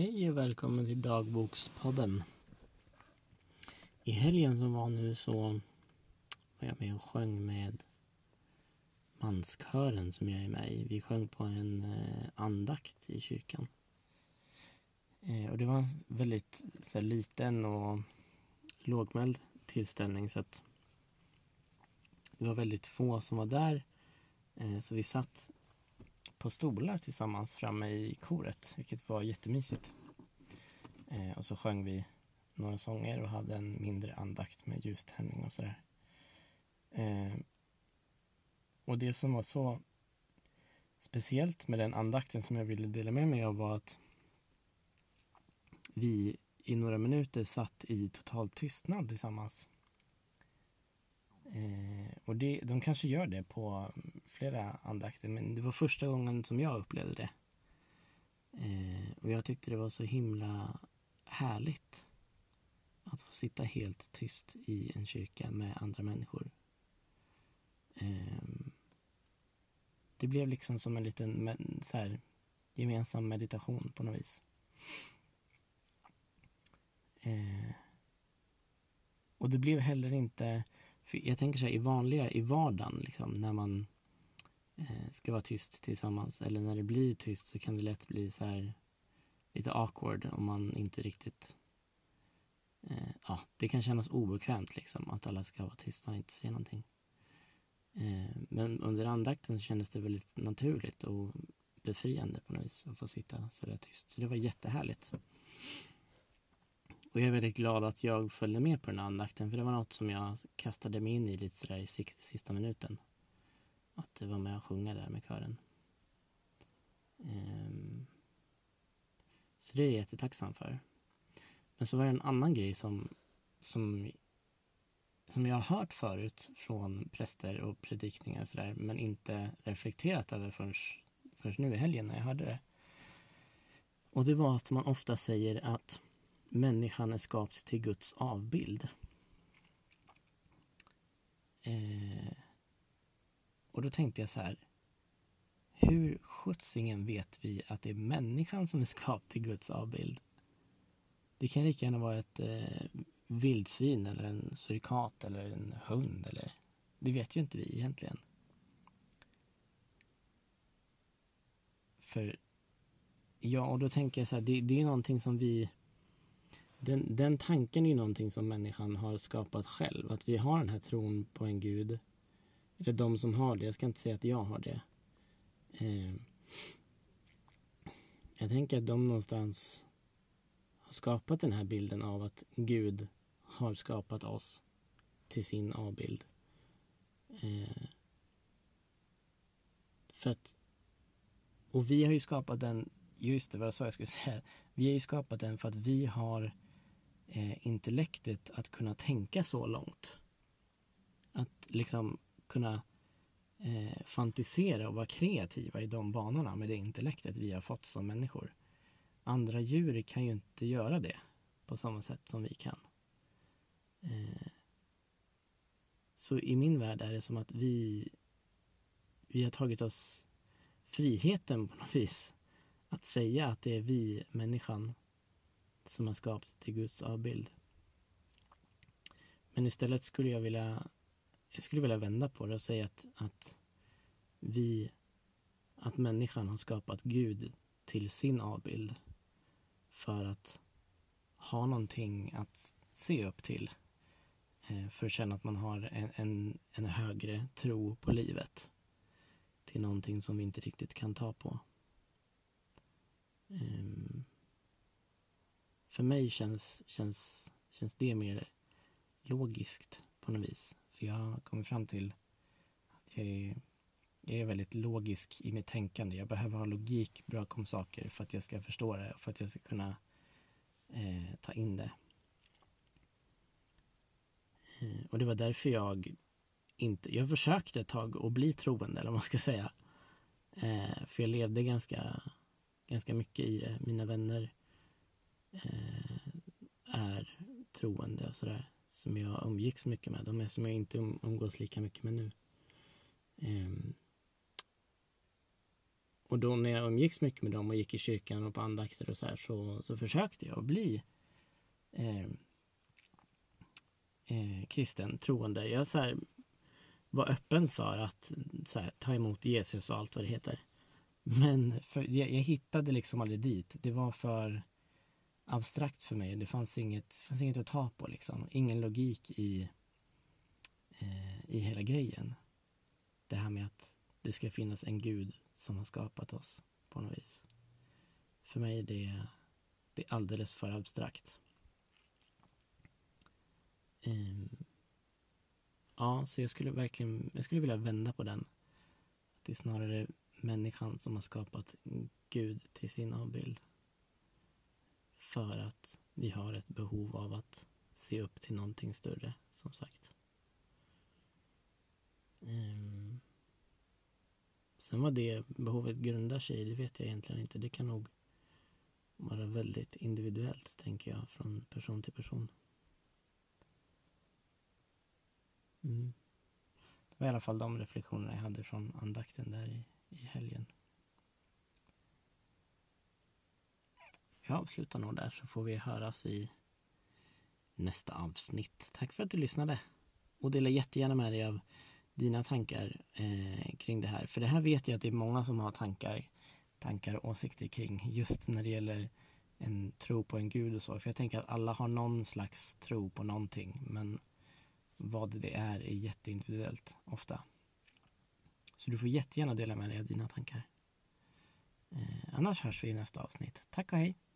Hej och välkommen till dagbokspodden. I helgen som var nu så var jag med och sjöng med manskören som jag är med i. Vi sjöng på en eh, andakt i kyrkan. Eh, och det var en väldigt så här, liten och lågmäld tillställning så att det var väldigt få som var där. Eh, så vi satt på stolar tillsammans framme i koret, vilket var jättemysigt. Eh, och så sjöng vi några sånger och hade en mindre andakt med ljuständning och sådär. Eh, och det som var så speciellt med den andakten som jag ville dela med mig av var att vi i några minuter satt i total tystnad tillsammans. Eh, och det, de kanske gör det på flera andakter, men det var första gången som jag upplevde det. Eh, och jag tyckte det var så himla härligt att få sitta helt tyst i en kyrka med andra människor. Eh, det blev liksom som en liten så här, gemensam meditation på något vis. Eh, och det blev heller inte för jag tänker så här, i vanliga, i vardagen, liksom, när man eh, ska vara tyst tillsammans eller när det blir tyst så kan det lätt bli så här lite awkward om man inte riktigt eh, ja, det kan kännas obekvämt liksom att alla ska vara tysta och inte säga någonting. Eh, men under andakten så kändes det väldigt naturligt och befriande på något vis att få sitta så där tyst. Så det var jättehärligt. Och jag är väldigt glad att jag följde med på den här andakten för det var något som jag kastade mig in i lite sådär i sista minuten. Att det var med och sjunga där med kören. Um, så det är jag jättetacksam för. Men så var det en annan grej som, som, som jag har hört förut från präster och predikningar och sådär men inte reflekterat över förrän, förrän nu i helgen när jag hörde det. Och det var att man ofta säger att människan är skapt till Guds avbild. Eh, och då tänkte jag så här. Hur sjuttsingen vet vi att det är människan som är skapt till Guds avbild? Det kan lika gärna vara ett eh, vildsvin eller en surikat eller en hund. Eller, det vet ju inte vi egentligen. För Ja, och då tänker jag så här, det, det är någonting som vi den, den tanken är ju någonting som människan har skapat själv. Att vi har den här tron på en gud. Eller de som har det. Jag ska inte säga att jag har det. Eh, jag tänker att de någonstans har skapat den här bilden av att Gud har skapat oss till sin avbild. Eh, för att, och vi har ju skapat den, just det vad jag sa jag skulle säga, vi har ju skapat den för att vi har eh, intellektet att kunna tänka så långt. Att liksom kunna eh, fantisera och vara kreativa i de banorna med det intellektet vi har fått som människor. Andra djur kan ju inte göra det på samma sätt som vi kan. Eh, så i min värld är det som att vi, vi har tagit oss friheten på något vis att säga att det är vi, människan, som har skapats till Guds avbild. Men istället skulle jag vilja jag skulle vilja vända på det och säga att, att vi, att människan har skapat Gud till sin avbild för att ha någonting att se upp till. Eh, för att känna att man har en, en, en högre tro på livet. Till någonting som vi inte riktigt kan ta på. För mig känns, känns, känns det mer logiskt på något vis. För jag har kommit fram till att jag är, jag är väldigt logisk i mitt tänkande. Jag behöver ha logik bakom saker för att jag ska förstå det och för att jag ska kunna eh, ta in det. Eh, och det var därför jag inte, jag försökte ett tag att bli troende eller vad man ska säga. Eh, för jag levde ganska, ganska mycket i det. Mina vänner Eh, är troende och sådär. Som jag umgicks mycket med. De är som jag inte um-, umgås lika mycket med nu. Ehm, och då när jag umgicks mycket med dem och gick i kyrkan och på andakter och så här så, så försökte jag bli eh, eh, kristen, troende. Jag så här, var öppen för att här, ta emot Jesus och allt vad det heter. Men för, jag, jag, hittade liksom aldrig dit. Det var för abstrakt för mig. Det fanns inget, fanns inget att ta på liksom. Ingen logik i, eh, i hela grejen. Det här med att det ska finnas en gud som har skapat oss på något vis. För mig är det, det är alldeles för abstrakt. Eh, ja, så jag skulle verkligen jag skulle vilja vända på den. Det är snarare människan som har skapat Gud till sin avbild. För att vi har ett behov av att se upp till någonting större, som sagt. Um, sen vad det behovet grundar sig i, det vet jag egentligen inte. Det kan nog vara väldigt individuellt, tänker jag, från person till person. Mm. Det var i alla fall de reflektionerna jag hade från andakten där i, i helgen. Jag avslutar nog där så får vi höras i nästa avsnitt. Tack för att du lyssnade och dela jättegärna med dig av dina tankar eh, kring det här. För det här vet jag att det är många som har tankar, tankar och åsikter kring just när det gäller en tro på en gud och så. För jag tänker att alla har någon slags tro på någonting. Men vad det är är jätteindividuellt ofta. Så du får jättegärna dela med dig av dina tankar. Eh, annars hörs vi i nästa avsnitt. Tack och hej!